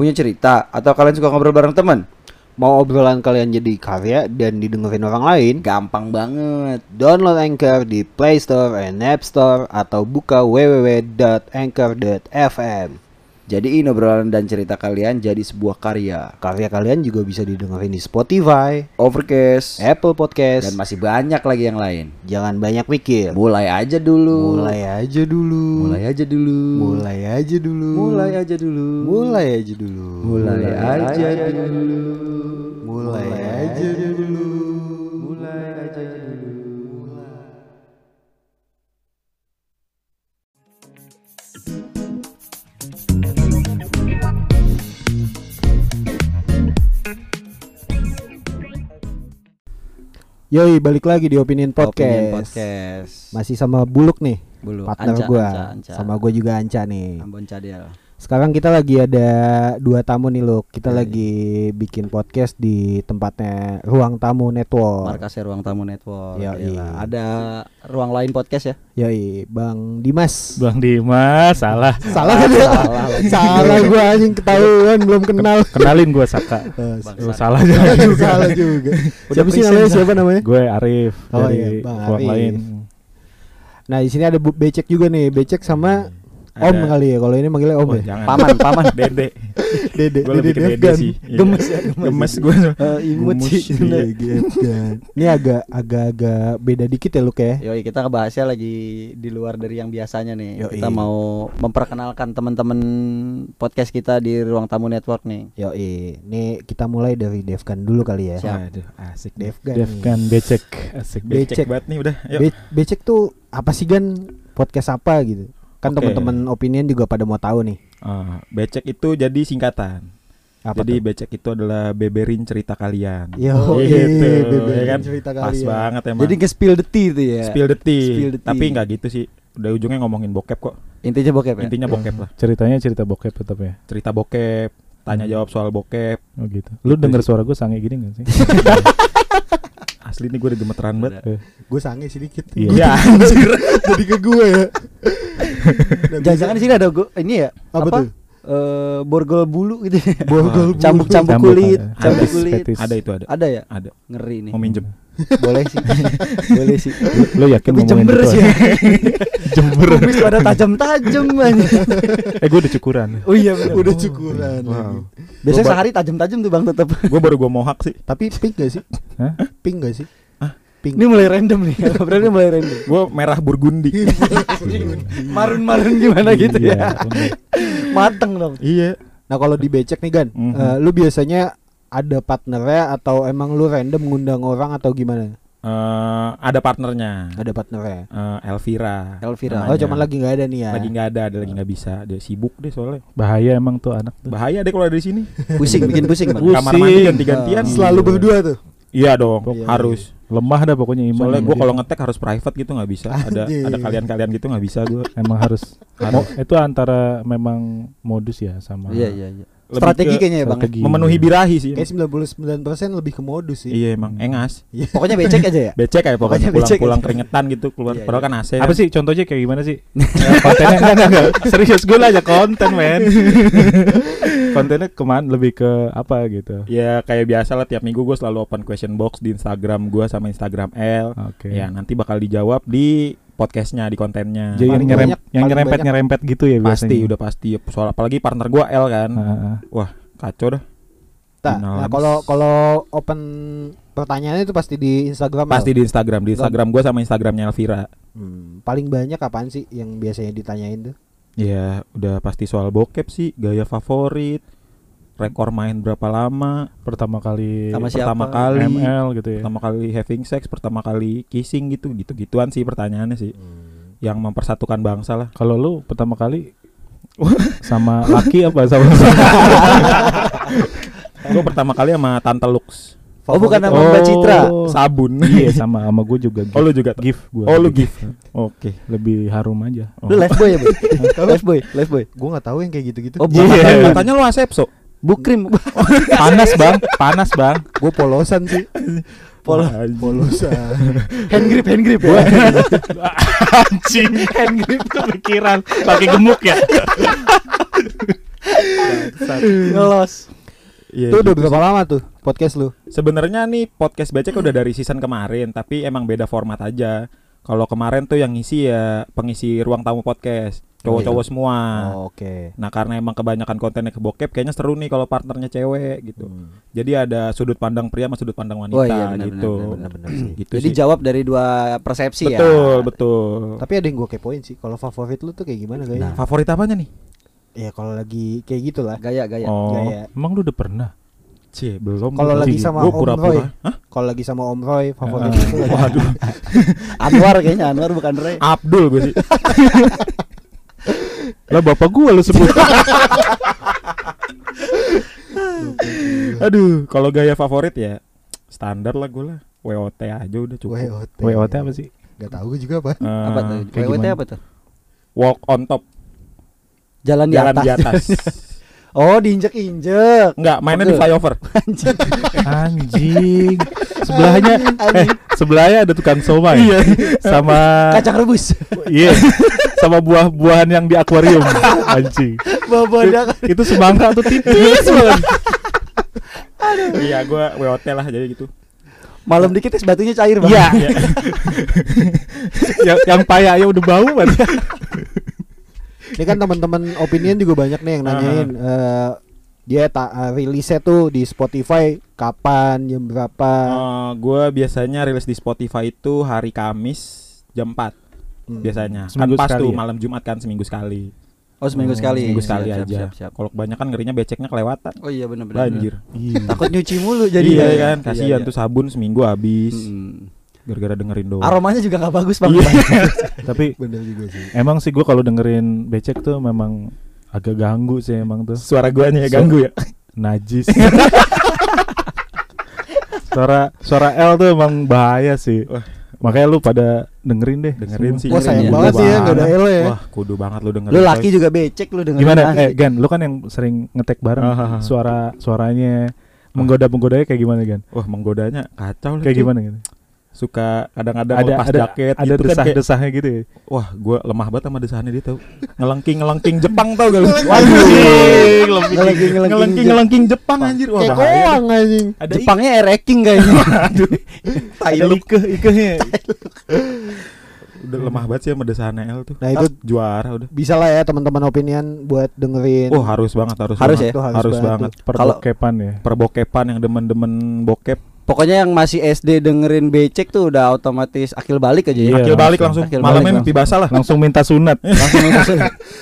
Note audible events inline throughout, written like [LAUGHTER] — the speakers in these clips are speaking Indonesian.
Punya cerita atau kalian suka ngobrol bareng teman? Mau obrolan kalian jadi karya dan didengerin orang lain? Gampang banget. Download Anchor di Play Store and App Store atau buka www.anchor.fm. Jadiin obrolan dan cerita kalian jadi sebuah karya. Karya kalian juga bisa didengerin di Spotify, Overcast Apple Podcast, dan masih banyak lagi yang lain. jangan banyak mikir. Mulai aja dulu. Mulai aja dulu. Mulai aja dulu. Mulai aja dulu. Mulai aja dulu. Mulai aja dulu. Mulai aja dulu. Mulai aja dulu. Yoi, balik lagi di Opinion Podcast. Opinion Podcast. Masih sama Buluk nih, Bulu. partner Anca, gua. Anca, Anca. Sama gua juga Anca nih. Ambon Cadel. Sekarang kita lagi ada dua tamu nih, Luk. Kita lagi bikin podcast di tempatnya Ruang Tamu Network. Markasnya Ruang Tamu Network. Gila. Ada ruang lain podcast ya? Yoi, Bang Dimas. Bang Dimas salah. Salah kan ya? Salah. [LAUGHS] Salah gua anjing ketahuan belum kenal. Kenalin gua Saka. Eh, [LAUGHS] Bang salah juga, salah juga. Siapa sih namanya? Siapa namanya? Gue Arif Oh dari iya, Bang ruang Arif. lain. Nah, di sini ada Becek juga nih. Becek sama Om Ada- kali ya. Kalau ini manggilnya Om Oh, ya. jangan. Paman, [LAUGHS] paman. Dede. Dede, Gue lebih ke Dede Devgan. sih. [LAUGHS] Gemes ya, gemes. Gemes gue. Eh, imut sih. iya. Devgan. Ini agak agak-agak beda dikit ya Luk ya. Yoi kita ngebahasnya lagi di luar dari yang biasanya nih. Yoi. Kita mau memperkenalkan teman-teman podcast kita di Ruang Tamu Network nih. Yoi, ini kita mulai dari Devgan dulu kali ya. Siap. Waduh, asik Devgan. Dev kan becek. Asik Becek. becek banget nih udah. Yuk. Be- Becek tuh apa sih Gan? Podcast apa gitu? Kan Oke. teman-teman opinion juga pada mau tahu nih. Ah, becek itu jadi singkatan. Apa jadi tuh? becek itu adalah beberin cerita kalian. Yo, gitu, beberin ya kan? cerita Pas kalian. banget emang. Jadi nge-spill the tea itu ya. spill the tea. Spill the tea. Tapi nggak gitu sih. Udah ujungnya ngomongin bokep kok. Intinya bokep ya. Intinya bokep lah. Ceritanya cerita bokep tetap ya. Cerita bokep, tanya jawab soal bokep. Oh gitu. Lu Gitu denger sih. suara gue sange gini gak sih? [LAUGHS] [LAUGHS] Asli nih gue udah gemeteran banget. Gue sange sedikit. Iya. Ya [LAUGHS] anjir. Jadi ke gue ya. [LAUGHS] Jangan-jangan di sini ada gua ini ya. Apa tuh? Eh, borgol bulu gitu. ya. Borgol bulu. Cambuk-cambuk Cambuk, kulit, cambuk kulit. Ada itu ada. Ada ya? Ada. Ngeri nih. Mau minjem. Boleh sih. [LAUGHS] Boleh sih. Lu yakin Tapi ngomongin jember gitu? sih. [LAUGHS] jember. Kumis pada tajam-tajam aja. Eh gue udah cukuran. Oh iya benar. Udah cukuran. Wow. lagi. Biasanya Gua sehari tajam-tajam tuh Bang tetap. gue baru gue mohak sih. Tapi pink gak sih? Hah? Pink gak sih? Pink. Ini mulai random nih. [LAUGHS] Berarti mulai random. Gue merah burgundi. Marun-marun gimana gitu ya. Iya, bener. Mateng dong. iya. Nah kalau di becek nih Gan, Mhm. eh, lu biasanya ada partnernya atau emang lu random ngundang orang atau gimana? Eh, ada partnernya. Ada partnernya. Eh, Elvira. Elvira. Oh namanya. cuman lagi nggak ada nih ya. Lagi nggak ada, ada lagi nggak bisa. Dia sibuk deh soalnya. Bahaya emang tuh anak tuh. Bahaya deh kalau ada di sini. Pusing, bikin pusing Bang. Pusing. Kamar mandi ganti-gantian. Ah. Selalu berdua tuh. Iya dong, Iya, harus. Lemah dah pokoknya iman. Soalnya gue kalau ngetek harus private gitu nggak bisa. Ada ada kalian-kalian gitu nggak bisa gue. emang harus. Mo- itu antara memang modus ya sama. Iya, iya, iya. Lebih Strategi ke kayaknya ya Bang. strategi. Memenuhi birahi sih. Kayak 99% lebih ke modus sih. Iya emang engas. [LAUGHS] Pokoknya becek aja ya. Becek kayak Pokoknya pulang-pulang aja. keringetan gitu keluar. Iya, Padahal iya. kan AC. Apa kan. sih contohnya kayak gimana sih? [LAUGHS] Kontennya enggak, enggak. Serius gue aja konten men. [LAUGHS] Kontennya ke mana lebih ke apa gitu. Ya kayak biasa lah tiap minggu gue selalu open question box di Instagram gue sama Instagram L. Oke. Ya nanti bakal dijawab di podcastnya di kontennya. Jadi yang Paling nyerem, banyak- yang nyerempet banyak- nyerempet gitu ya biasanya. pasti udah pasti soal apalagi partner gue L kan. Ah. Wah kacau dah. Tak, Final Nah habis. kalau kalau open pertanyaannya itu pasti di Instagram. ya? Pasti di Instagram di Instagram gue sama Instagramnya Elvira. Hmm, paling banyak apaan sih yang biasanya ditanyain tuh? Ya udah pasti soal bokep sih, gaya favorit, rekor main berapa lama, Pertama kali Sama siapa? pertama kali, ML gitu ya. pertama kali having sex, pertama kali kissing gitu, gitu-gituan sih pertanyaannya sih, yang mempersatukan bangsa lah. Kalau lu pertama kali [LAUGHS] sama laki apa sama [LAUGHS] Gue pertama kali sama Tante Lux, Oh bukan nama Oh. Mbak Citra. sabun. [LAUGHS] iya sama sama gue juga Oh lu juga? gift gue Oh lu gift. Oke. lebih harum aja Lu live boy ya, Bu? live boy, live boy. Gue nggak tahu yang kayak gitu-gitu. Oh, bukan. Katanya, katanya lu asepso. Bukrim. [LAUGHS] panas bang panas bang gue polosan sih. Polo. Anjing. Polosan. [LAUGHS] hand grip, hand grip ya. anjing hand grip kepikiran pakai gemuk ya Ngelos. Iya, Itu udah gitu berapa sih. lama tuh podcast lu? Sebenarnya nih podcast becek udah dari season kemarin, tapi emang beda format aja. Kalau kemarin tuh yang ngisi ya pengisi ruang tamu podcast, cowok-cowok semua. Oh, Oke. Nah karena emang kebanyakan kontennya ke bokep, kayaknya seru nih kalau partnernya cewek gitu. Jadi ada sudut pandang pria sama sudut pandang wanita Oh iya benar gitu. benar, benar, benar. sih. [CLEARS THROAT] Gitu Jadi sih. jawab dari dua persepsi ya. betul betul. Tapi ada yang gue kepoin sih. Kalau favorit lu tuh kayak gimana gaya? Nah. Favorit apanya nih? Ya kalau lagi kayak gitulah. Gaya gaya. Oh, Gaya. Emang lu udah pernah? cie belum. Kalau lagi sama Om pura-pura. Roy. Hah? Kalau lagi sama Om Roy favorit itu lagi- Waduh, [LAUGHS] Anwar kayaknya Anwar bukan Roy. Abdul gue sih. [LAUGHS] Lah bapak gua lu sebut. [LAUGHS] Aduh, kalau gaya favorit ya standar lah gue lah. WOT aja udah cukup. WOT. WOT apa sih? Gak tahu gue juga apa. Eh, Apa tuh? WWT gimana? apa tuh? Walk on top, Jalan di jalan atas. di atas. [LAUGHS] Oh, diinjek-injek. Enggak, mainnya di Pegel. flyover. [LAUGHS] Anjing. [LAUGHS] Sebelahnya eh Anjing. sebelahnya ada tukang somai. Sama Kacang rebus. iya. Sama buah-buahan yang di akuarium. Anjing. Babadak. Itu semangka tuh tipis banget. Iya, gue WOT lah jadi gitu. Malam dikit es batunya cair banget. Iya. yang [LAUGHS] yang payahnya udah bau banget. Ini kan teman-teman opinion juga banyak nih yang nanyain eh, dia tak eh, rilisnya tuh di Spotify kapan jam berapa. gue biasanya rilis di Spotify itu hari Kamis jam 4 Hmm. biasanya. Seminggu kan pas sekali tuh ya? malam Jumat kan seminggu sekali. Oh, seminggu Oh, sekali. Seminggu sekali siap, aja. siap, siap. Kalau kebanyakan ngerinya beceknya kelewatan. Oh iya benar benar. Banjir. Iya. Takut nyuci mulu jadi iya ya. kan, kasihan Iya, tuh sabun seminggu habis Mm. Gara-gara dengerin doang. Aromanya juga nggak bagus bang. Iya. [LAUGHS] Tapi Bener juga sih. emang sih gua kalau dengerin becek tuh memang agak ganggu sih emang tuh. Suara guanya ya ganggu ya. Najis. suara suara L tuh emang bahaya sih. Wah. Makanya lu pada dengerin deh. Dengerin semua. sih. Wah sayang banget sih ya nggak ada L ya. Wah, kudu banget lu dengerin. Lu laki juga becek lu dengerin. Gimana? asli. Eh Gan, lu kan yang sering ngetek bareng. Ah, ah, ah. Suara suaranya menggoda menggodanya kayak gimana Gan? Wah, menggodanya kacau lah. Kayak gimana gitu? Suka kadang-kadang Ada lepas ada jaket ada gitu kan kayak, desah-desahnya gitu ya. Wah, gua lemah banget sama desahannya dia tau. Ngelengking-ngelengking Jepang tau gak lu? Ngelengking- ngelengking Ngelengking Jepang anjir. Wah, Kayak bahaya. koang anjing. Ada Jepangnya ereking kayaknya. [LAUGHS] Aduh. Ada ikeh ikehnya. Udah lemah banget sih sama desahannya L tuh. Nah, itu juara udah. bisa lah ya teman-teman opinion buat dengerin. Oh, harus banget, harus, Harus banget. ya? Itu Harus, banget. Perbokepan ya. Perbokepan yang demen-demen bokep. Pokoknya yang masih SD dengerin becek tuh udah otomatis akil balik aja ya. Iya, Akil balik langsung. Akil Malamnya balik mimpi basah lah. Langsung minta sunat. [LAUGHS] Langsung langsung.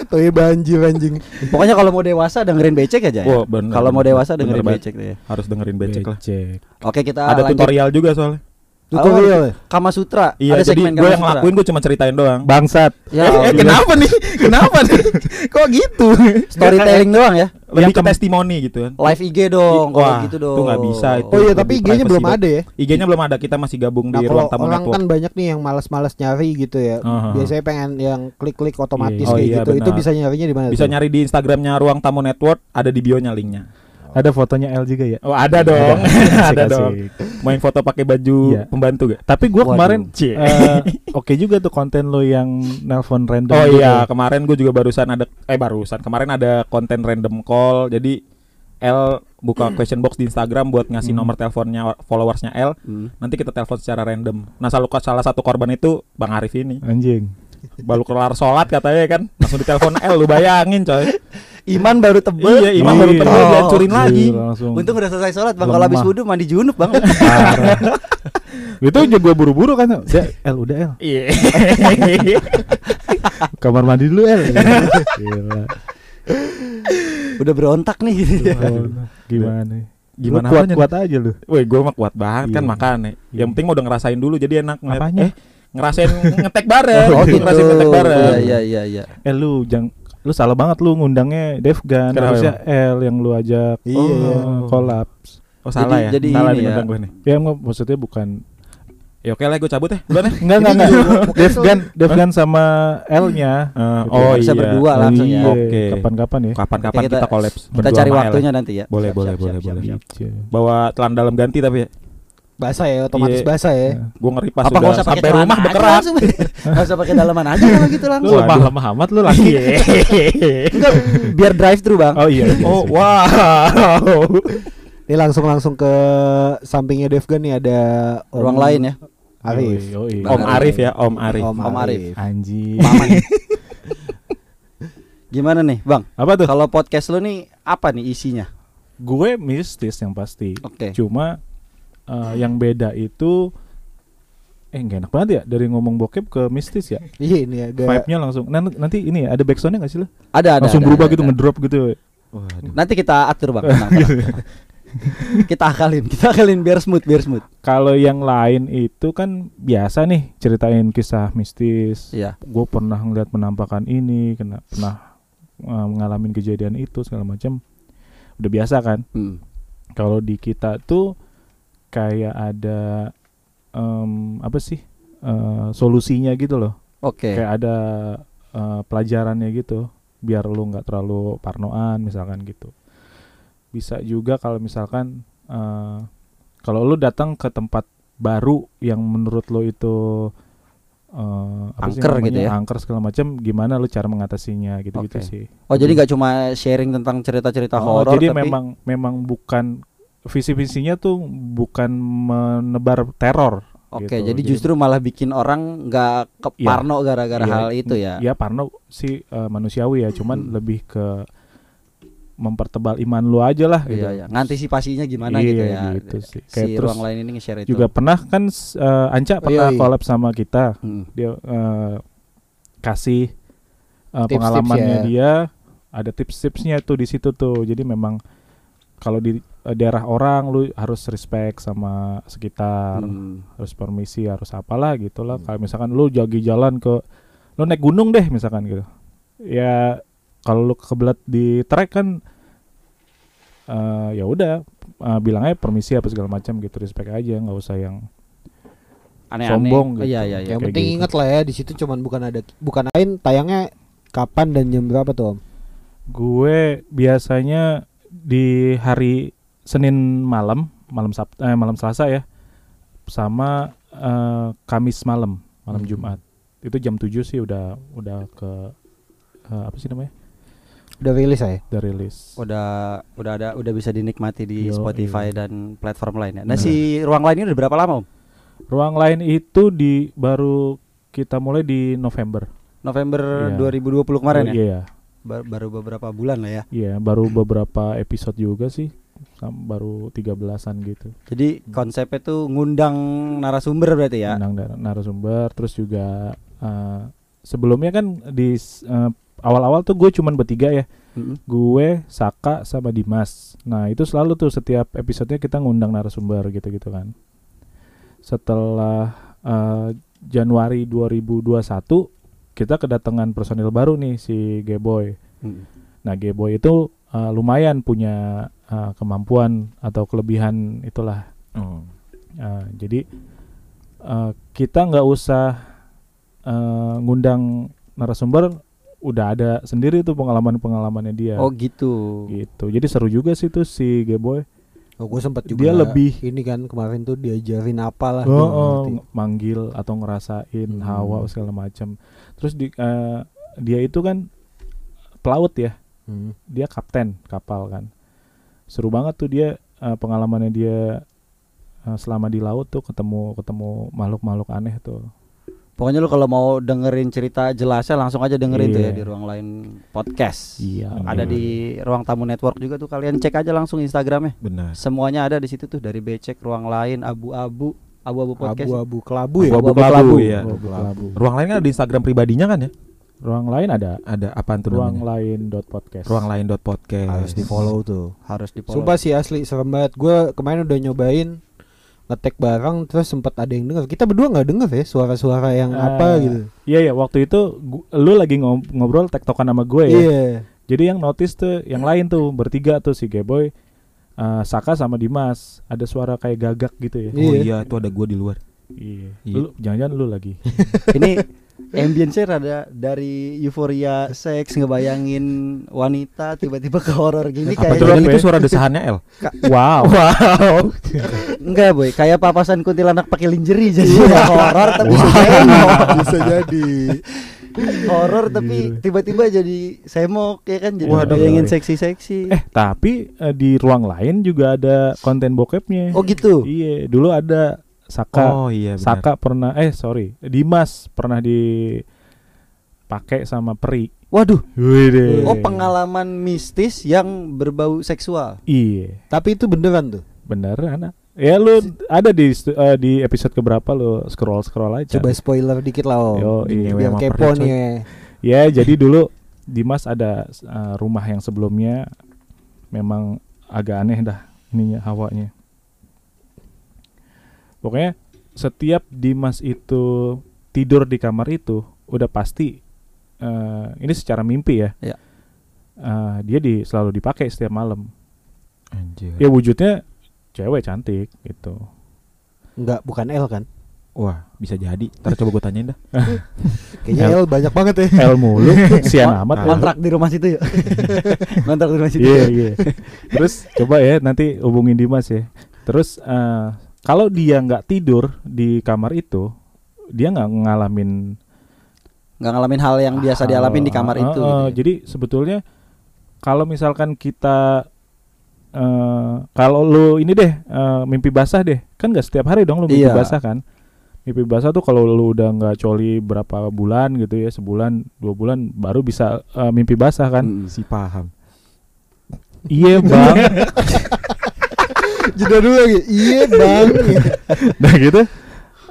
Tuh ya banjir anjing. Pokoknya kalau mau dewasa dengerin becek aja ya. Wah, bener, Kalau mau bener. dewasa Bener dengerin banget. becek deh. ya. Harus dengerin becek lah. Becek. Oke, kita Ada lanjut. tutorial juga soalnya. Tutorial ya. Kama Sutra. Iya, ada jadi segmen gue Kama yang ngelakuin gue cuma ceritain doang. Bangsat. Ya, eh, eh, kenapa nih? Kenapa nih? [LAUGHS] Kok gitu? storytelling doang ya. Lebih ke testimoni gitu kan. Live IG dong, kalau Wah, gitu dong. itu nggak bisa itu. Oh iya tapi IG-nya belum ada ya. IG-nya belum ada. Kita masih gabung Nah di ruang tamu orang network. kan banyak nih yang malas-malas nyari gitu ya. Aha. Biasanya pengen yang klik-klik otomatis Iya, iya. kayak Oh iya, gitu. Itu benar. bisa nyarinya di mana? Bisa tuh? nyari di Instagramnya ruang tamu network. Ada di bio-nya linknya. Ada fotonya L juga ya. Oh ada dong. [LAUGHS] ada Asik-asik. dong. Main foto pakai baju Iya. pembantu gak? Tapi gua Waduh. kemarin eh, oke juga tuh konten lo yang nelpon random. Oh gitu. iya, kemarin gue juga barusan ada eh barusan kemarin ada konten random call. Jadi L buka question box di Instagram buat ngasih Hmm. nomor teleponnya followersnya L. Hmm. Nanti kita telepon secara random. Nah, salah, salah satu korban itu Bang Arif ini. Anjing. Baru kelar sholat katanya kan, langsung ditelepon L. Lu bayangin coy. Iman baru tebel. Iya, baru Iya. tebel Oh, dihancurin lagi. Gila, langsung. Untung udah selesai sholat bang. Kalau habis wudhu mandi junub bang. [LAUGHS] Itu juga gua buru-buru kan. Udah L udah L. Iya. [LAUGHS] Kamar mandi dulu L. [LAUGHS] Gila. udah berontak nih gitu Gimana nih? Gimana Lu apanya kuat-kuat aja lu. Woi, gue mah kuat banget kan Iya. makannya. Iya. Yang penting mau udah ngerasain dulu jadi enak ngeliat. Apanya? Eh, ngerasain ngetek bareng. Oh gitu. Ngerasain ngetek bareng. Iya iya iya. iya. Eh lu jangan lu salah banget lu ngundangnya Devgan harusnya L yang lu ajak Iya. oh, kolaps Oh, salah ya. jadi salah ini ya. gue nih. ya emang maksudnya bukan Ya oke lah gue cabut ya. Bukan [LAUGHS] ya? enggak enggak enggak Devgan Devgan sama L nya Eh, Gitu, oh bisa iya. berdua langsung ya. Oke. kapan-kapan ya Kapan-kapan Oke, kita, kolaps Kita cari waktunya nanti ya. Boleh, boleh, boleh, boleh. Iya. Bawa telan dalam ganti tapi ya. Basah ya, otomatis Iya. basah ya. Gue ngeri pas Apa usah pakai sampai rumah berkerak. Nggak usah pakai dalaman aja kalau gitu Lu langsung. lemah lemah amat lu lagi. Enggak, biar drive thru bang. oh iya. Oh, wow. [LAUGHS] Ini langsung langsung ke sampingnya Devgan nih ada Om Ruang lain ya. Arif. Yoi, yoi. Om Arif ya, Om Arif. Om, Om Arif. Arif. Anjing. [LAUGHS] Gimana nih bang? Apa tuh? Kalau podcast lu nih apa nih isinya? Gue mistis yang pasti. Oke. Cuma eh, yang beda itu eh nggak enak banget ya dari ngomong bokep ke mistis ya. [LAUGHS] Iya ini ada Vibe-nya langsung. Nanti, nanti ini ya, ada backsoundnya nggak sih lo? Ada ada. Langsung ada, berubah ada, gitu, ada. ngedrop gitu. Waduh. Nanti kita atur bang. [LAUGHS] tenang, tenang. kita akalin, kita akalin biar smooth, biar smooth. Kalau yang lain itu kan biasa nih ceritain kisah mistis. Iya. Gue pernah ngeliat penampakan ini, kena pernah ngalamin kejadian itu segala macam. Udah biasa kan? Hmm. Kalau di kita tuh kayak ada em, apa sih eh, solusinya gitu loh. Oke. Kayak ada eh, pelajarannya gitu, biar lu nggak terlalu parnoan misalkan gitu. Bisa juga kalau misalkan eh, kalau lu datang ke tempat baru yang menurut lo itu eh, apa sih Angker gitu ya? angker segala macam, gimana lu cara mengatasinya gitu-gitu Oke. sih. Oh jadi nggak cuma sharing tentang cerita-cerita Oh, horor, jadi tapi memang memang bukan visi visinya tuh bukan menebar teror. Oke, gitu. jadi justru malah bikin orang nggak ke Iya. parno gara-gara Iya, hal itu ya. Ya Parno sih eh, manusiawi ya, cuman Hmm. lebih ke mempertebal iman lu aja lah gitu. Iya, iya. Ngantisipasinya gimana Iya, gitu ya. gitu sih. Si Kayak terus ruang lain ini nge-share itu. Juga pernah kan eh, Anca Oh, pernah iya, iya. collab sama kita. Hmm. Dia eh, kasih eh, Tips-tips pengalamannya ya. dia, ada tips-tipsnya tuh di situ tuh. Jadi memang kalau di eh, daerah orang lu harus respect sama sekitar. Hmm. harus permisi harus apalah gitu lah kalau misalkan lu jagi jalan ke lu naik gunung deh misalkan gitu ya kalau lu kebelat di trek kan eh, ya udah eh, bilang aja permisi apa segala macam gitu respect aja nggak usah yang Aneh-aneh. Sombong Oh, gitu. Iya, iya, iya. Yang penting gitu. ingat lah ya di situ cuman bukan ada bukan lain tayangnya kapan dan jam berapa tuh Om? gue biasanya di hari Senin malam malam Sabtu eh, malam Selasa ya sama eh, Kamis malam malam Hmm. Jumat itu jam 7 sih udah udah ke eh, apa sih namanya Udah rilis ya? udah rilis Udah udah ada udah bisa dinikmati di Yo, Spotify iya. dan platform lainnya. Nah, Nah. si ruang lain ini udah berapa lama, Om? Ruang lain itu di baru kita mulai di November. November Iya. 2020 kemarin Oh, ya? Iya, Ba- baru beberapa bulan lah ya. iya, baru beberapa episode juga sih. Sam- baru 13-an gitu. Jadi konsepnya tuh ngundang narasumber berarti ya. Undang dar- narasumber terus juga eh, sebelumnya kan di eh, awal-awal tuh gue cuman bertiga ya. Mm-mm. Gue, Saka sama Dimas. Nah, itu selalu tuh setiap episodenya kita ngundang narasumber gitu-gitu kan. Setelah eh, Januari 2021 kita kedatangan personil baru nih si Geboy. Mm. Nah, Geboy itu eh, lumayan punya eh, kemampuan atau kelebihan itulah. Oh. Eh, jadi eh, kita nggak usah eh, ngundang narasumber, udah ada sendiri tuh pengalaman-pengalamannya dia. Oh gitu. gitu. Jadi seru juga sih tuh si Geboy. Oh, gue sempat juga Dia lebih- ini kan kemarin tuh diajarin apa lah Oh, oh, manggil atau ngerasain Hmm. hawa segala macam. Terus di eh, dia itu kan pelaut ya. Hmm. Dia kapten kapal kan. Seru banget tuh dia eh, pengalamannya dia eh, selama di laut tuh ketemu ketemu makhluk-makhluk aneh tuh. Pokoknya lu kalau mau dengerin cerita jelasnya langsung aja dengerin tuh ya Iya. di ruang lain podcast. Iya. Ada iya. di ruang tamu network juga tuh kalian cek aja langsung Instagramnya. Benar. Semuanya ada di situ tuh dari becek ruang lain abu-abu abu-abu podcast. Abu-abu kelabu ya. Abu-abu Abu-abu kelabu ya. Abu-abu kelabu. Ruang lain kan ada di Instagram pribadinya kan ya? Ruang lain ada. Ada apaan tuh Ruang namanya? lain dot podcast. Ruang lain dot podcast. Harus di follow tuh. Harus di follow. Sumpah sih asli serem banget. Gue kemarin udah nyobain ngetek barang terus sempat ada yang denger. Kita berdua nggak denger ya suara-suara yang Ah, apa gitu. Iya ya waktu itu gu- lu lagi ngob- ngobrol tektokan sama gue ya. Iya. Jadi yang notice tuh yang lain tuh bertiga tuh si Geboy, eh, Saka sama Dimas. Ada suara kayak gagak gitu ya. Iya. Oh iya, itu ada gua di luar. Iya. Iya. Lu jangan-jangan lu lagi. [LAUGHS] ini ambience rada dari euforia seks ngebayangin wanita tiba-tiba ke horor gini Apa kayak Apa itu ya? suara desahannya El? [LAUGHS] Wow. Wow. [LAUGHS] enggak boy kayak papasan kuntilanak pakai lingerie jadi Iya. horor tapi semok Bisa jadi. Horor tapi tiba-tiba jadi semok ya kan jadi Waduh. bayangin seksi-seksi Eh, tapi eh, di ruang lain juga ada konten bokepnya. oh gitu Iya, dulu ada Saka. Oh iya benar. Saka pernah eh sorry, Dimas pernah dipakai sama Peri. waduh Wih oh pengalaman mistis yang berbau seksual Iya, Tapi itu beneran tuh. bener anak. Ya lu ada di eh, di episode keberapa lu scroll scroll aja. Coba spoiler dikit lah om. Yo, iya. Biar kepo nih. Ya, jadi dulu Dimas ada eh, rumah yang sebelumnya memang agak aneh dah ininya hawanya. Pokoknya setiap Dimas itu tidur di kamar itu udah pasti eh, ini secara mimpi ya. Ya. Eh, dia di selalu dipakai setiap malam. Anjir. Ya wujudnya cewek cantik gitu. Enggak, bukan L kan? Wah, bisa jadi. Ntar coba gue tanyain dah. [LAUGHS] Kayaknya L banyak banget ya. El mulu, [LAUGHS] sian amat. kontrak di rumah situ ya [LAUGHS] kontrak di rumah situ Iya iya. Terus coba ya nanti hubungin Dimas ya. Terus eh, kalau dia nggak tidur di kamar itu, dia nggak ngalamin nggak ngalamin hal yang biasa hal- dialamin di kamar eh, itu eh, gitu ya. Jadi sebetulnya kalau misalkan kita eh kalau lu ini deh eh, mimpi basah deh, kan nggak setiap hari dong lu mimpi Iya. basah kan? Mimpi basah tuh kalau lu udah nggak coli berapa bulan gitu ya, sebulan, dua bulan baru bisa eh, mimpi basah kan? Mm. Si paham. Iya bang. [LAUGHS] Jeda dulu lagi. Iya bang. [LAUGHS] nah gitu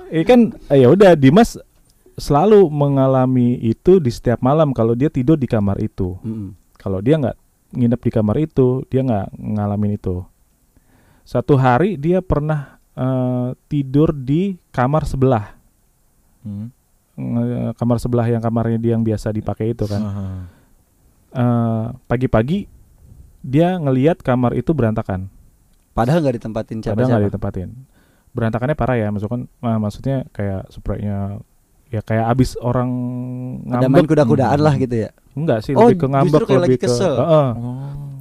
eh kan eh, ya udah Dimas selalu mengalami itu di setiap malam kalau dia tidur di kamar itu Mm-mm. kalau dia nggak nginep di kamar itu dia nggak ngalamin itu satu hari dia pernah eh, tidur di kamar sebelah Hmm. Kamar sebelah yang kamarnya dia yang biasa dipakai itu kan Aha. Eh, pagi-pagi dia ngeliat kamar itu berantakan padahal nggak ditempatin Padahal nggak ditempatin. Berantakannya parah ya, maksudnya ah, maksudnya kayak spraynya ya kayak abis orang ada main ngambek. kuda-kudaan lah Hmm. gitu ya Enggak sih, Oh, lebih ke ngambek justru kayak lebih lagi kesel. ke Heeh. Oh.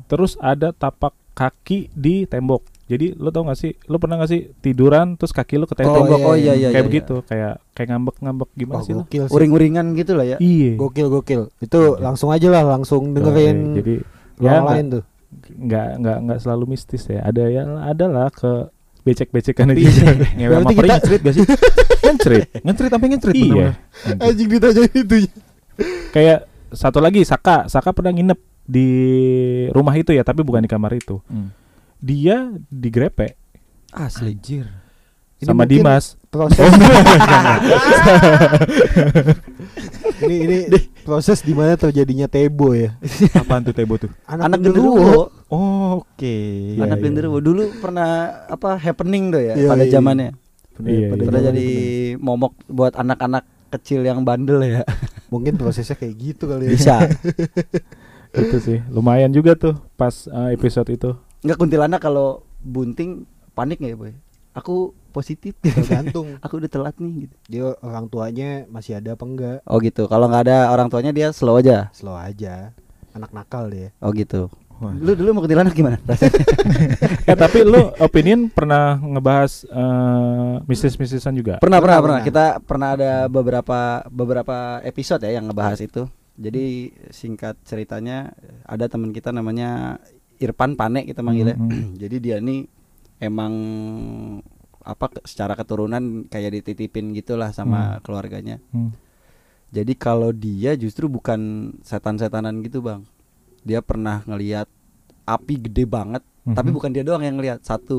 Terus ada tapak kaki di tembok. Jadi lo tau gak sih, lo pernah gak sih tiduran terus kaki lo ke tembok? tembok, oh, iya, iya, kayak iya, begitu, kayak kayak ngambek-ngambek gimana Wah, sih lo? gokil sih. uring-uringan gitu lah ya Iya. Gokil gokil. Itu Iya. langsung aja lah langsung dengerin Jadi orang ya lain tuh. nggak nggak nggak selalu mistis ya. Ada ya ada lah ke becek-becekan aja. [LAUGHS] ngewe sama Berarti peri kita- ngecerit gak sih? Ngecerit. Ngecerit sampai ngecerit Iya. Anjing ditanyain itu. kayak satu lagi Saka Saka pernah nginep di rumah itu ya tapi bukan di kamar itu Hmm. dia digrepe asli. Ini sama mungkin Dimas Proses. [LAUGHS] ini ini proses di mana terjadinya tebo ya. Apaan tuh Tebo tuh? anak genderuwo. genderuwo Oh, Oke. Iya, anak iya. genderuwo dulu pernah apa happening tuh ya Iya, pada iya. zamannya Iya, pada iya. pernah zaman jadi itu momok buat anak-anak kecil yang bandel ya [LAUGHS] mungkin prosesnya kayak gitu kali ya. bisa [LAUGHS] itu sih lumayan juga tuh pas uh, episode itu nggak kuntilanak kalau bunting panik nggak ya boy aku positif. Tergantung. [LAUGHS] Aku udah telat nih gitu. Dia orang tuanya masih ada apa enggak. oh gitu. Kalau nggak ada orang tuanya dia slow aja? Slow aja. Anak nakal dia. oh gitu. Wah. lu dulu mau kuntilanak gimana? Rasanya [LAUGHS] eh tapi lu opinion pernah ngebahas uh, mistis-mistisan juga? Pernah pernah Pernah, pernah. kita pernah ada beberapa beberapa episode ya yang ngebahas itu. Jadi singkat ceritanya ada teman kita namanya Irfan Pane kita manggilnya. Hmm, [CLEARS THROAT] jadi dia nih emang apa ke- secara keturunan kayak dititipin gitulah sama Hmm. keluarganya Hmm. jadi kalau dia justru bukan setan-setanan gitu bang dia pernah ngelihat api gede banget tapi Mhm. bukan dia doang yang ngelihat satu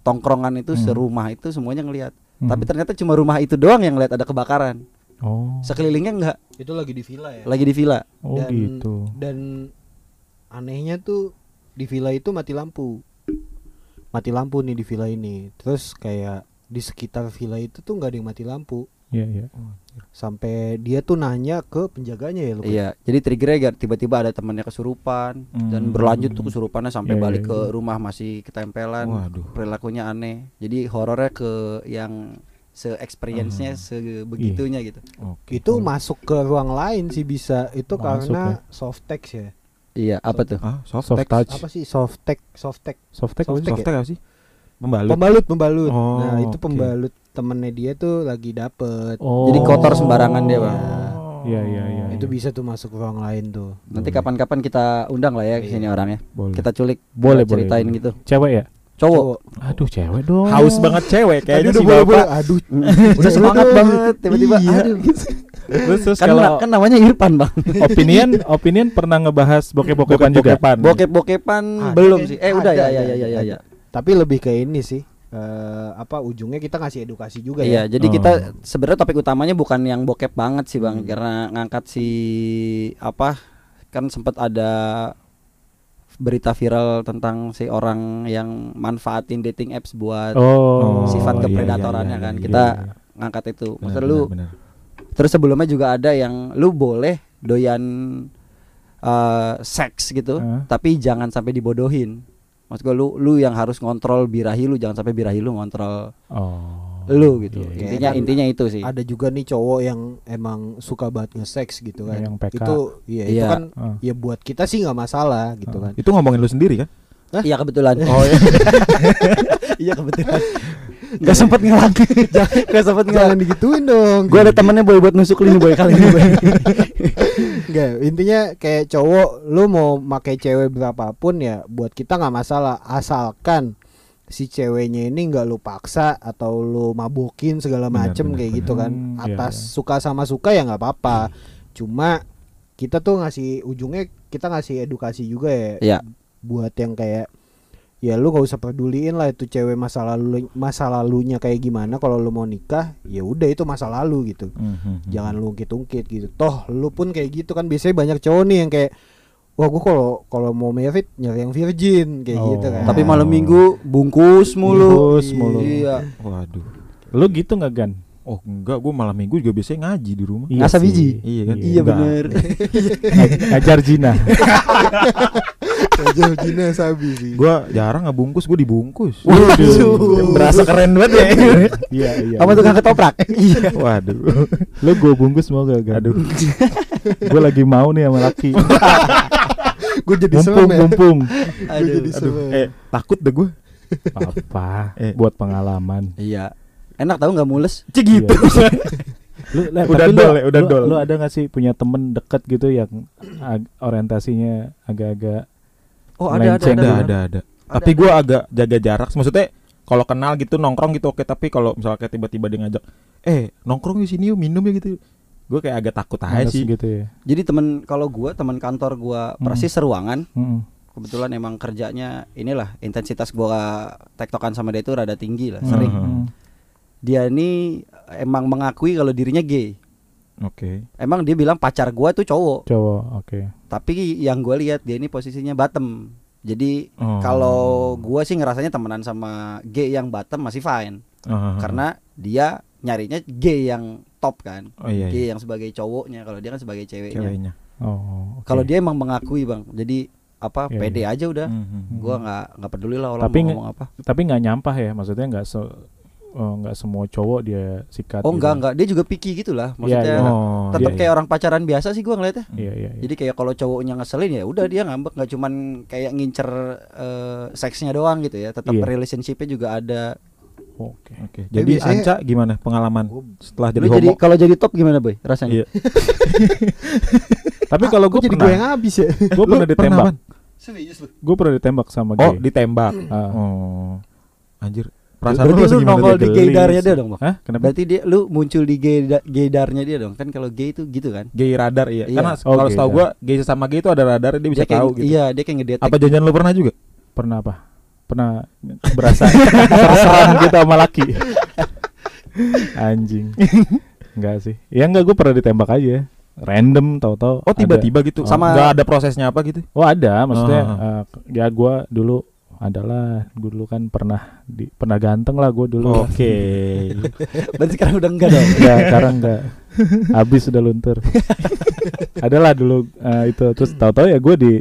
tongkrongan itu Hmm. serumah itu semuanya ngelihat Mhm. tapi ternyata cuma rumah itu doang yang ngelihat ada kebakaran oh sekelilingnya enggak Itu lagi di villa ya. lagi di villa oh dan- gitu Dan anehnya tuh di villa itu mati lampu. Mati lampu nih di villa ini. Terus kayak di sekitar villa itu tuh nggak ada yang mati lampu. Iya iya Sampai dia tuh nanya ke penjaganya ya lu. iya jadi triggernya tiba-tiba ada temannya kesurupan dan Hmm. berlanjut tuh kesurupannya sampai Iya, balik iya, ke iya. rumah masih ketempelan Waduh. perilakunya aneh jadi horornya ke yang se-experience-nya Hmm. sebegitunya gitu. Oke. Itu masuk ke ruang lain sih bisa. Itu Masuk karena soft text ya. Iya, apa tuh? Ah, soft, soft touch Apa sih soft text? Soft text. soft text Soft apa sih? Soft text apa sih? Pembalut. Pembalut, pembalut. Oh, nah, itu pembalut temennya dia tuh lagi dapet. Oh. Jadi kotor sembarangan dia, Bang. Iya iya iya. itu iya. bisa tuh masuk ruang lain tuh. Nanti kapan-kapan kita undang lah ya ke sini Iya. orangnya. boleh. Kita culik, Boleh, ceritain boleh, gitu. Cewek ya? Cowok. Aduh, cewek dong. Haus banget cewek kayaknya Aduh, si bapak. Aduh. [LAUGHS] Udah semangat banget tiba-tiba Iya. aduh. Terus, terus Kan, kalau kan namanya Irfan, Bang. opinion [LAUGHS] opinion pernah ngebahas bokep-bokepan juga. Bokep-bokepan. Bokep-bokepan Ada, belum sih. Eh udah ya Ada, ya ya ya ya. ya. Tapi lebih ke ini sih. eh apa ujungnya kita ngasih edukasi juga Iya, ya. jadi Oh. kita sebenarnya topik utamanya bukan yang bokep banget sih, Bang, Hmm. karena ngangkat si apa kan sempat ada berita viral tentang si orang yang manfaatin dating apps buat Oh. Sifat iya, kepredatorannya iya, kan. iya, Kita iya. ngangkat itu. Maksud benar, lu benar. terus sebelumnya juga ada yang lu boleh doyan eh, seks gitu, Hah? tapi jangan sampai dibodohin. Maksud gua lu lu yang harus ngontrol birahi lu, jangan sampai birahi lu ngontrol Oh. Lu gitu. Iya, iya. Intinya Kan intinya itu sih. Ada juga nih cowok yang emang suka banget nge-sex gitu kan. Yang PK. Itu iya itu Iya. kan Ah. ya buat kita sih nggak masalah gitu Ah. kan. Itu ngomongin lu sendiri kan? Iya kebetulan. Oh iya. [LAUGHS] iya kebetulan. Gak sempet ngelang. Gak sempet Jangan ngelang. digituin dong. Gue ada temennya boy buat nusuk lini boy kali ini boy. Enggak, intinya kayak cowok lu mau pakai cewek berapapun ya buat kita nggak masalah asalkan si ceweknya ini nggak lu paksa atau lu mabukin segala macem benar, kayak benar. gitu kan Hmm, iya, atas iya. suka sama suka ya nggak apa-apa cuma kita tuh ngasih ujungnya kita ngasih edukasi juga ya Iya. buat yang kayak ya lu gak usah peduliin lah itu cewek masa lalu masa lalunya kayak gimana kalau lu mau nikah ya udah itu masa lalu gitu Mhm. jangan lu ungkit-ungkit gitu toh lu pun kayak gitu kan biasanya banyak cowok nih yang kayak wah gua kalau kalau mau merit nyari yang virgin kayak Oh. gitu kan Tapi malam minggu bungkus mulu. Bungkus mulu. Iya. Waduh. Lu gitu nggak Gan? Oh enggak, gue malam minggu juga biasanya ngaji di rumah. Iya Ngasah sih. biji? Iya kan? Iya Enggak. bener. Ngaj- Ngajar Jina. jauh Jina sabi sih Gue jarang ngebungkus, gue dibungkus. Waduh. Berasa keren banget ya. Iya iya. Sama tukang ketoprak. Iya. Waduh. Lu gue bungkus mau gak Gan? Aduh. gue lagi mau nih sama laki. [LAUGHS] gue jadi mumpung serem ya mumpung. gue jadi Aduh. Eh, takut deh gue. Apa? Eh. Buat pengalaman. Iya. Enak tahu nggak mules? Cik gitu. [LAUGHS] Lu, lah, Udah tapi dol ya, udah lu, dol. Lu ada gak sih punya temen deket gitu yang ag- orientasinya agak-agak Oh ada ada ada. ada, ada, ada. Tapi gue agak jaga jarak. Maksudnya kalau kenal gitu nongkrong gitu oke. Tapi kalau misalnya kayak tiba-tiba dia ngajak, eh nongkrong di sini yuk minum ya gitu. Gue kayak agak takut aja sih. gitu ya? Jadi temen kalau gua teman kantor gua persis seruangan. Mm. Kebetulan emang kerjanya inilah intensitas gua tektokan sama dia itu rada tinggi lah, Mm. sering. Mm. Dia ini emang mengakui kalau dirinya gay. Oke. Emang dia bilang pacar gua tuh cowok, Cowok, oke. tapi yang gua lihat dia ini posisinya bottom. Jadi Oh. kalau gua sih ngerasanya temenan sama gay yang bottom masih fine. Ah. Karena dia nyarinya gay yang top kan. oh iya, iya. yang sebagai cowoknya, kalau dia kan sebagai ceweknya. ceweknya. Oh, oke. Kalau dia emang mengakui, Bang. Jadi apa Iya, pede iya. aja udah. Mhm. Gua nggak nggak peduli lah orang Tapi mau ngomong apa. tapi nggak nyampah ya, maksudnya nggak se oh, nggak semua cowok dia sikat. Oh gitu. enggak enggak, dia juga picky gitu lah. Maksudnya iya. Oh, tetap iya, kayak orang pacaran biasa sih gua ngeliatnya. Iya iya. iya. Jadi kayak kalau cowoknya ngeselin ya udah dia ngambek nggak cuman kayak ngincer eh, seksnya doang gitu ya. Tetap Iya. relationshipnya juga ada. Oke. Oke. Jadi biasanya- Anca gimana pengalaman setelah jadi Lu jadi kalau jadi top gimana boy rasanya? Iya. [LAUGHS] Tapi kalau gue jadi gue pernah, yang habis ya gue pernah ditembak. Gue pernah ditembak sama Oh, gay. ditembak. Ah. Oh. Anjir. Perasaan Berarti lu gimana nongol di gaydarnya dia dong, Bang. Hah? Kenapa? Berarti dia lu muncul di gay gaydarnya dia dong. Kan kalau gay itu gitu kan. Gay radar iya. Iya. Karena Oh, kalau setahu radar. gua gay sama gay itu ada radar dia bisa Dia kayak- tahu gitu. Iya, dia kayak ngedetek. Apa janjian lu pernah juga? Pernah apa? Pernah berasa terserang gitu sama laki. Anjing. Enggak sih. Ya enggak gue pernah ditembak aja. Random tahu-tahu. Oh, tiba-tiba gitu. Sama- nggak ada prosesnya apa gitu. Oh ada, maksudnya Ah, eh, ya gue dulu adalah gue dulu kan pernah di pernah ganteng lah gue dulu. Oke. Berarti sekarang udah enggak dong. Enggak, sekarang enggak. Habis sudah luntur. Adalah dulu eh, itu terus tahu-tahu ya gue di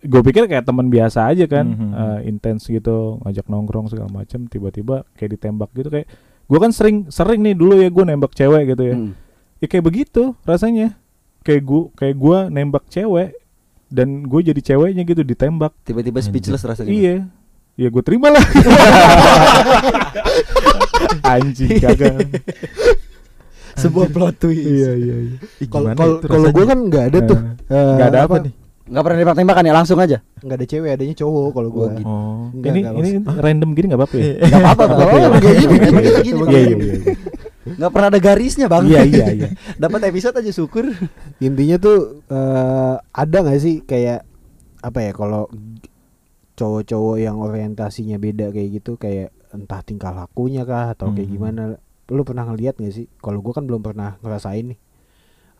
gue pikir kayak teman biasa aja kan Mhm. eh, intens gitu ngajak nongkrong segala macam tiba-tiba kayak ditembak gitu kayak gue kan sering sering nih dulu ya gue nembak cewek gitu ya Hmm. ya kayak begitu rasanya kayak gue kayak gue nembak cewek dan gue jadi ceweknya gitu ditembak Tiba-tiba speechless rasanya. iya ya gue terima lah [LAUGHS] anjing kagak Sebuah plot twist. iya iya iya Kalau kalau gue kan nggak ada tuh. Eh, nggak ada apa, nih Nggak pernah nembak-tembakan ya langsung aja. Nggak ada cewek, adanya cowok kalau gue. Oh, gitu. oh Enggak, ini enggak, ini random gini nggak apa-apa ya Enggak apa-apa, kayak gini, kita gini. Iya, iya iya iya Nggak pernah ada garisnya, Bang. iya iya iya [LAUGHS] Dapat episode aja syukur. Intinya tuh eh, ada nggak sih kayak apa ya kalau cowok-cowok yang orientasinya beda kayak gitu kayak entah tingkah lakunya kah atau kayak Hmm. gimana lu pernah ngeliat gak sih kalau gua kan belum pernah ngerasain nih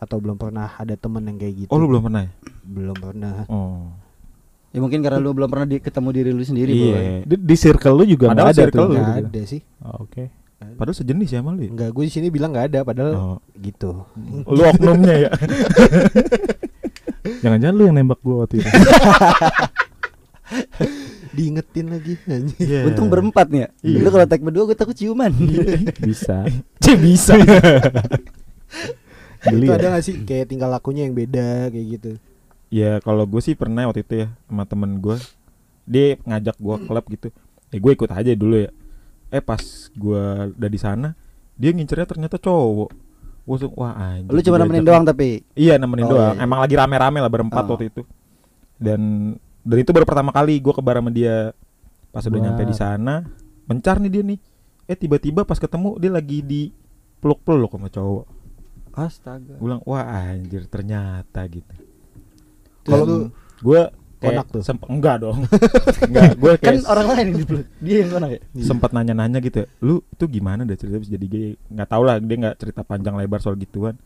atau belum pernah ada temen yang kayak gitu? Oh lu belum pernah ya? Belum pernah. Oh. Ya mungkin karena lu belum pernah di- ketemu diri lu sendiri, iya. Di, di circle lu juga Padahal nggak ada tuh. lu. Nggak gitu. ada sih. Oh, oke. Padahal sejenis ya malu ya? Nggak gue di sini bilang nggak ada padahal oh. gitu. Lu oknumnya ya? [LAUGHS] Jangan-jangan lu yang nembak gua waktu itu. [LAUGHS] Diingetin lagi. Iya. Untung berempat nih ya. Iya. Lu kalau tag berdua gue takut ciuman. [LAUGHS] bisa. Cih, bisa beli itu ya? ada gak sih? Kayak tingkah lakunya yang beda kayak gitu. Ya kalau gue sih pernah waktu itu ya sama temen gue Dia ngajak gue klub gitu. Ya gue ikut aja dulu ya. Eh pas gue udah di sana Dia ngincernya ternyata cowok. Langsung, wah anjir lu cuma nemenin nih." doang tapi. Iya nemenin Oh, doang. iya, iya. Emang lagi rame-rame lah berempat Oh. waktu itu. Dan dan itu baru pertama kali gue ke bar sama dia. Pas udah nyampe di sana Mencar nih dia nih. Eh tiba-tiba pas ketemu dia lagi di peluk-peluk sama cowok Astaga. Gue bilang wah anjir ternyata gitu kalau lu gue Konak tuh? enggak dong [LAUGHS] enggak gue kan kayak orang lain yang dipeluk. Dia yang konak ya. sempat nanya-nanya gitu ya, lu itu gimana deh cerita bisa jadi gay nggak tahu lah dia nggak cerita panjang lebar soal gituan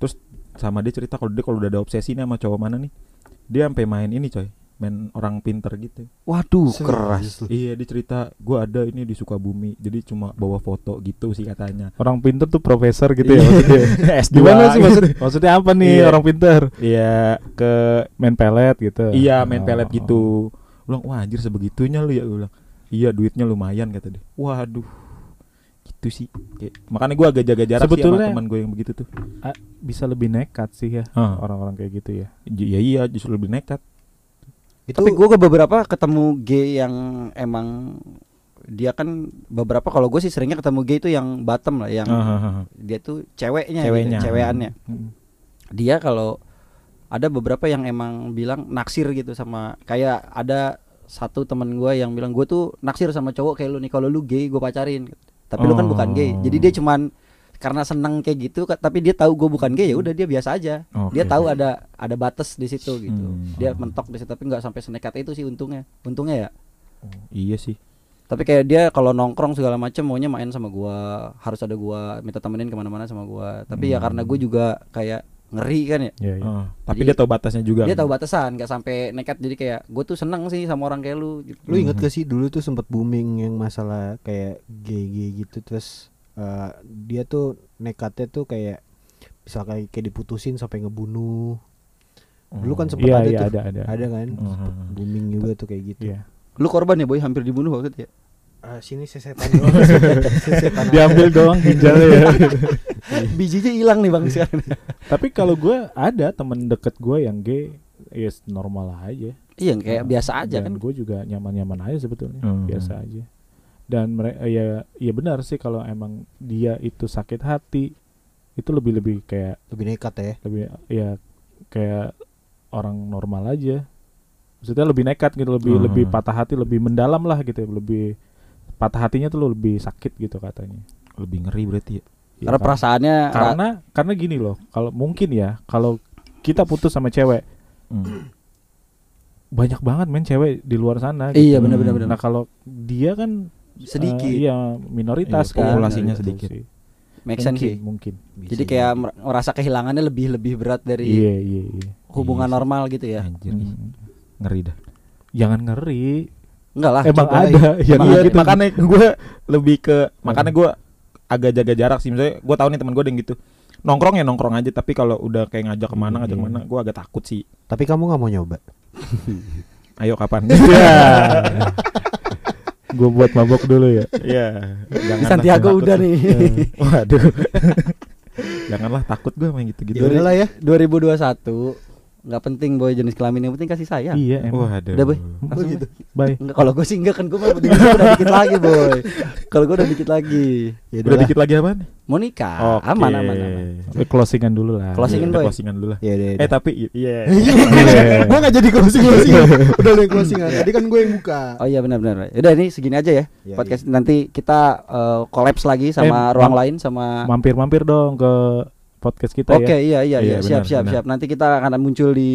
terus sama dia cerita kalau dia kalau udah ada obsesi nih sama cowok mana nih dia sampai main ini coy main orang pinter gitu. Waduh, Serius keras. iya dia cerita gue ada ini di Sukabumi jadi cuma bawa foto gitu sih katanya. Orang pinter tuh profesor gitu ya maksudnya. [LAUGHS] S2 gimana sih maksud maksudnya apa nih Iya. orang pinter iya. Ke main pelet gitu. Iya main Oh. pelet gitu. Gua bilang wah anjir sebegitunya lu ya gue bilang. Iya duitnya lumayan kata dia. Waduh. Gitu sih. Kayak, makanya gue agak jaga jarak sih Sebetulnya- sama teman gue yang begitu tuh. bisa lebih nekat sih ya orang-orang kayak gitu ya. Iya iya justru lebih nekat. Itu Tapi gue ke beberapa ketemu gay yang emang dia kan beberapa kalau gue sih seringnya ketemu gay itu yang bottom lah yang Hahaha. dia tuh ceweknya Ceweknya. gitu, cewekannya. Mm. Dia kalau ada beberapa yang emang bilang naksir gitu sama kayak ada satu temen gue yang bilang gue tuh naksir sama cowok kayak lu nih kalau lu gay gue pacarin tapi lu kan bukan gay Oh. jadi dia cuman karena seneng kayak gitu tapi dia tahu gue bukan gay ya udah dia biasa aja Oke. dia tahu ada ada batas di situ gitu Hmm. dia mentok di situ tapi nggak sampai senekat itu sih untungnya untungnya ya Iya sih. tapi kayak dia kalau nongkrong segala macam maunya main sama gua harus ada gua minta temenin ke mana-mana sama gua tapi ya Hmm. karena gue juga kayak ngeri kan ya Iya, iya. Heeh. tapi Jadi- dia tahu batasnya juga. dia tahu batasan nggak sampai nekat jadi kayak gue tuh seneng sih sama orang kayak lu gitu. Lu inget gak sih dulu tuh sempat booming yang masalah kayak gay-gay gitu terus eh, dia tuh nekatnya tuh kayak misalkan kayak diputusin sampai ngebunuh. Dulu kan sempet Iya, ada iya, tuh. ada, ada. Ada kan? Mhm. Sempet booming juga tuh kayak gitu. Iya. lu korban ya boy hampir dibunuh waktu itu ya Ah, sini sesetan doang. [LAUGHS] sesetan Diambil doang ginjalnya ya. [LAUGHS] bijinya hilang nih bang sekarang Tapi kalau gue ada temen deket gue yang gay, ya normal aja. iya kayak biasa aja Dan kan gue juga nyaman-nyaman aja sebetulnya, Hmm. biasa aja. Dan mereka ya, ya benar sih kalau emang dia itu sakit hati, itu lebih lebih kayak Lebih nekat ya. lebih ya kayak orang normal aja. Maksudnya lebih nekat gitu, lebih Hmm. lebih patah hati, lebih mendalam lah gitu, lebih patah hatinya tuh lebih sakit gitu katanya. Lebih ngeri berarti ya. Ya, karena kar- perasaannya karena karena gini loh, kalau mungkin ya, kalau kita putus sama cewek, Hmm. banyak banget men cewek di luar sana. iya gitu. benar-benar benar. Nah kalau dia kan sedikit eh, iya minoritas Iya, kan, populasinya gitu sedikit. sih. make sense mungkin, sih mungkin. Bisa jadi kayak mer- merasa kehilangannya lebih lebih berat dari Iya iya iya. hubungan Iya normal gitu ya Anjir Hmm. ngeri dah. Jangan ngeri. enggak lah Emang ada [LAUGHS] yang Emang Iya, gitu. makanya gue lebih ke makanya gue agak jaga jarak sih. Misalnya gue tahu nih teman gue ada yang gitu. Nongkrong ya nongkrong aja tapi kalau udah kayak ngajak ke mana ngajak Iya. ke mana gue agak takut sih. Tapi kamu nggak mau nyoba. [LAUGHS] Ayo kapan? [LAUGHS] Iya. gue buat mabok dulu ya. Iya. Di Santiago udah nih. Waduh. Janganlah takut gue main gitu-gitu. Ya udahlah ya. 2021 nggak penting boy jenis kelamin yang penting kasih sayang. Iya emang. Waduh. Udah, Boy. Oh Langsung gitu. Bye. Enggak, kalau gue sih enggak kan gue udah, dikit lagi boy. Kalau gue udah dikit lagi. Ya Udah dikit lagi apaan? Mau nikah, Oke. Ah, aman aman aman. Eh, Closingan dulu lah. Closingin, Iya, Boy. Closingan dulu lah. Ya udah. Eh tapi iya. [LAUGHS] Gua gak jadi closing closing. Udah lu yang closingan. Tadi kan gue yang buka. Oh iya benar benar. Udah ini segini aja ya. Podcast nanti kita eh, collapse lagi sama Eh, ruang lain sama Mampir-mampir dong ke podcast kita Oke ya. iya iya Iya, iya siap benar, siap benar. siap nanti kita akan muncul di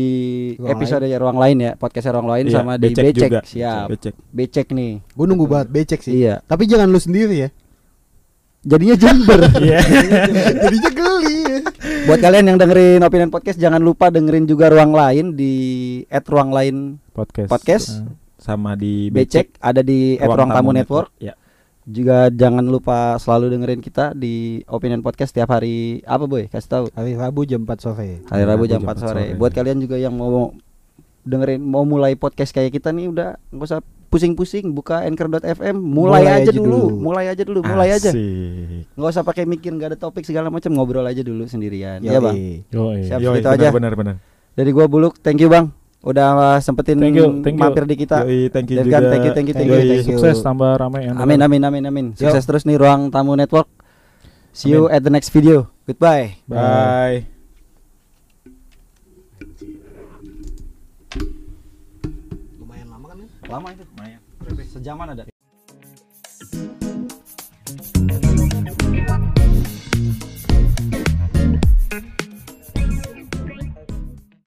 Ruang episode ya ruang lain ya podcast ruang lain Iya, sama di becek becek juga. siap Becek. becek nih Gue nunggu banget becek sih. iya Tapi jangan lu sendiri ya. jadinya jember [LAUGHS] Iya. [LAUGHS] Jadinya geli. ya. buat kalian yang dengerin opinion podcast jangan lupa dengerin juga ruang lain di at ruang lain Podcast. Podcast. Eh, Sama di becek ada di at ruang tamu network Ya. Juga jangan lupa selalu dengerin kita di opinion podcast tiap hari apa boy kasih tahu Hari Rabu jam 4 sore. hari Rabu jam 4 sore. sore. Buat kalian juga yang mau dengerin mau mulai podcast kayak kita nih udah nggak usah pusing-pusing buka anchor.fm mulai, Mulai aja, aja dulu. dulu. mulai aja dulu mulai aja nggak usah pakai mikir nggak ada topik segala macam ngobrol aja dulu sendirian Yoi. ya bang Yoi. Siap. Yoi, benar, aja. Benar benar. dari gua buluk thank you bang udah sempetin Thank you, thank you. mampir di kita Yoi, thank you Devgan, juga. thank you, thank you, thank you, thank you. Sukses tambah ramai yang amin amin amin amin sukses terus nih ruang tamu network see you Amin. at the next video goodbye Bye. Lumayan lama kan? lama itu sejaman ada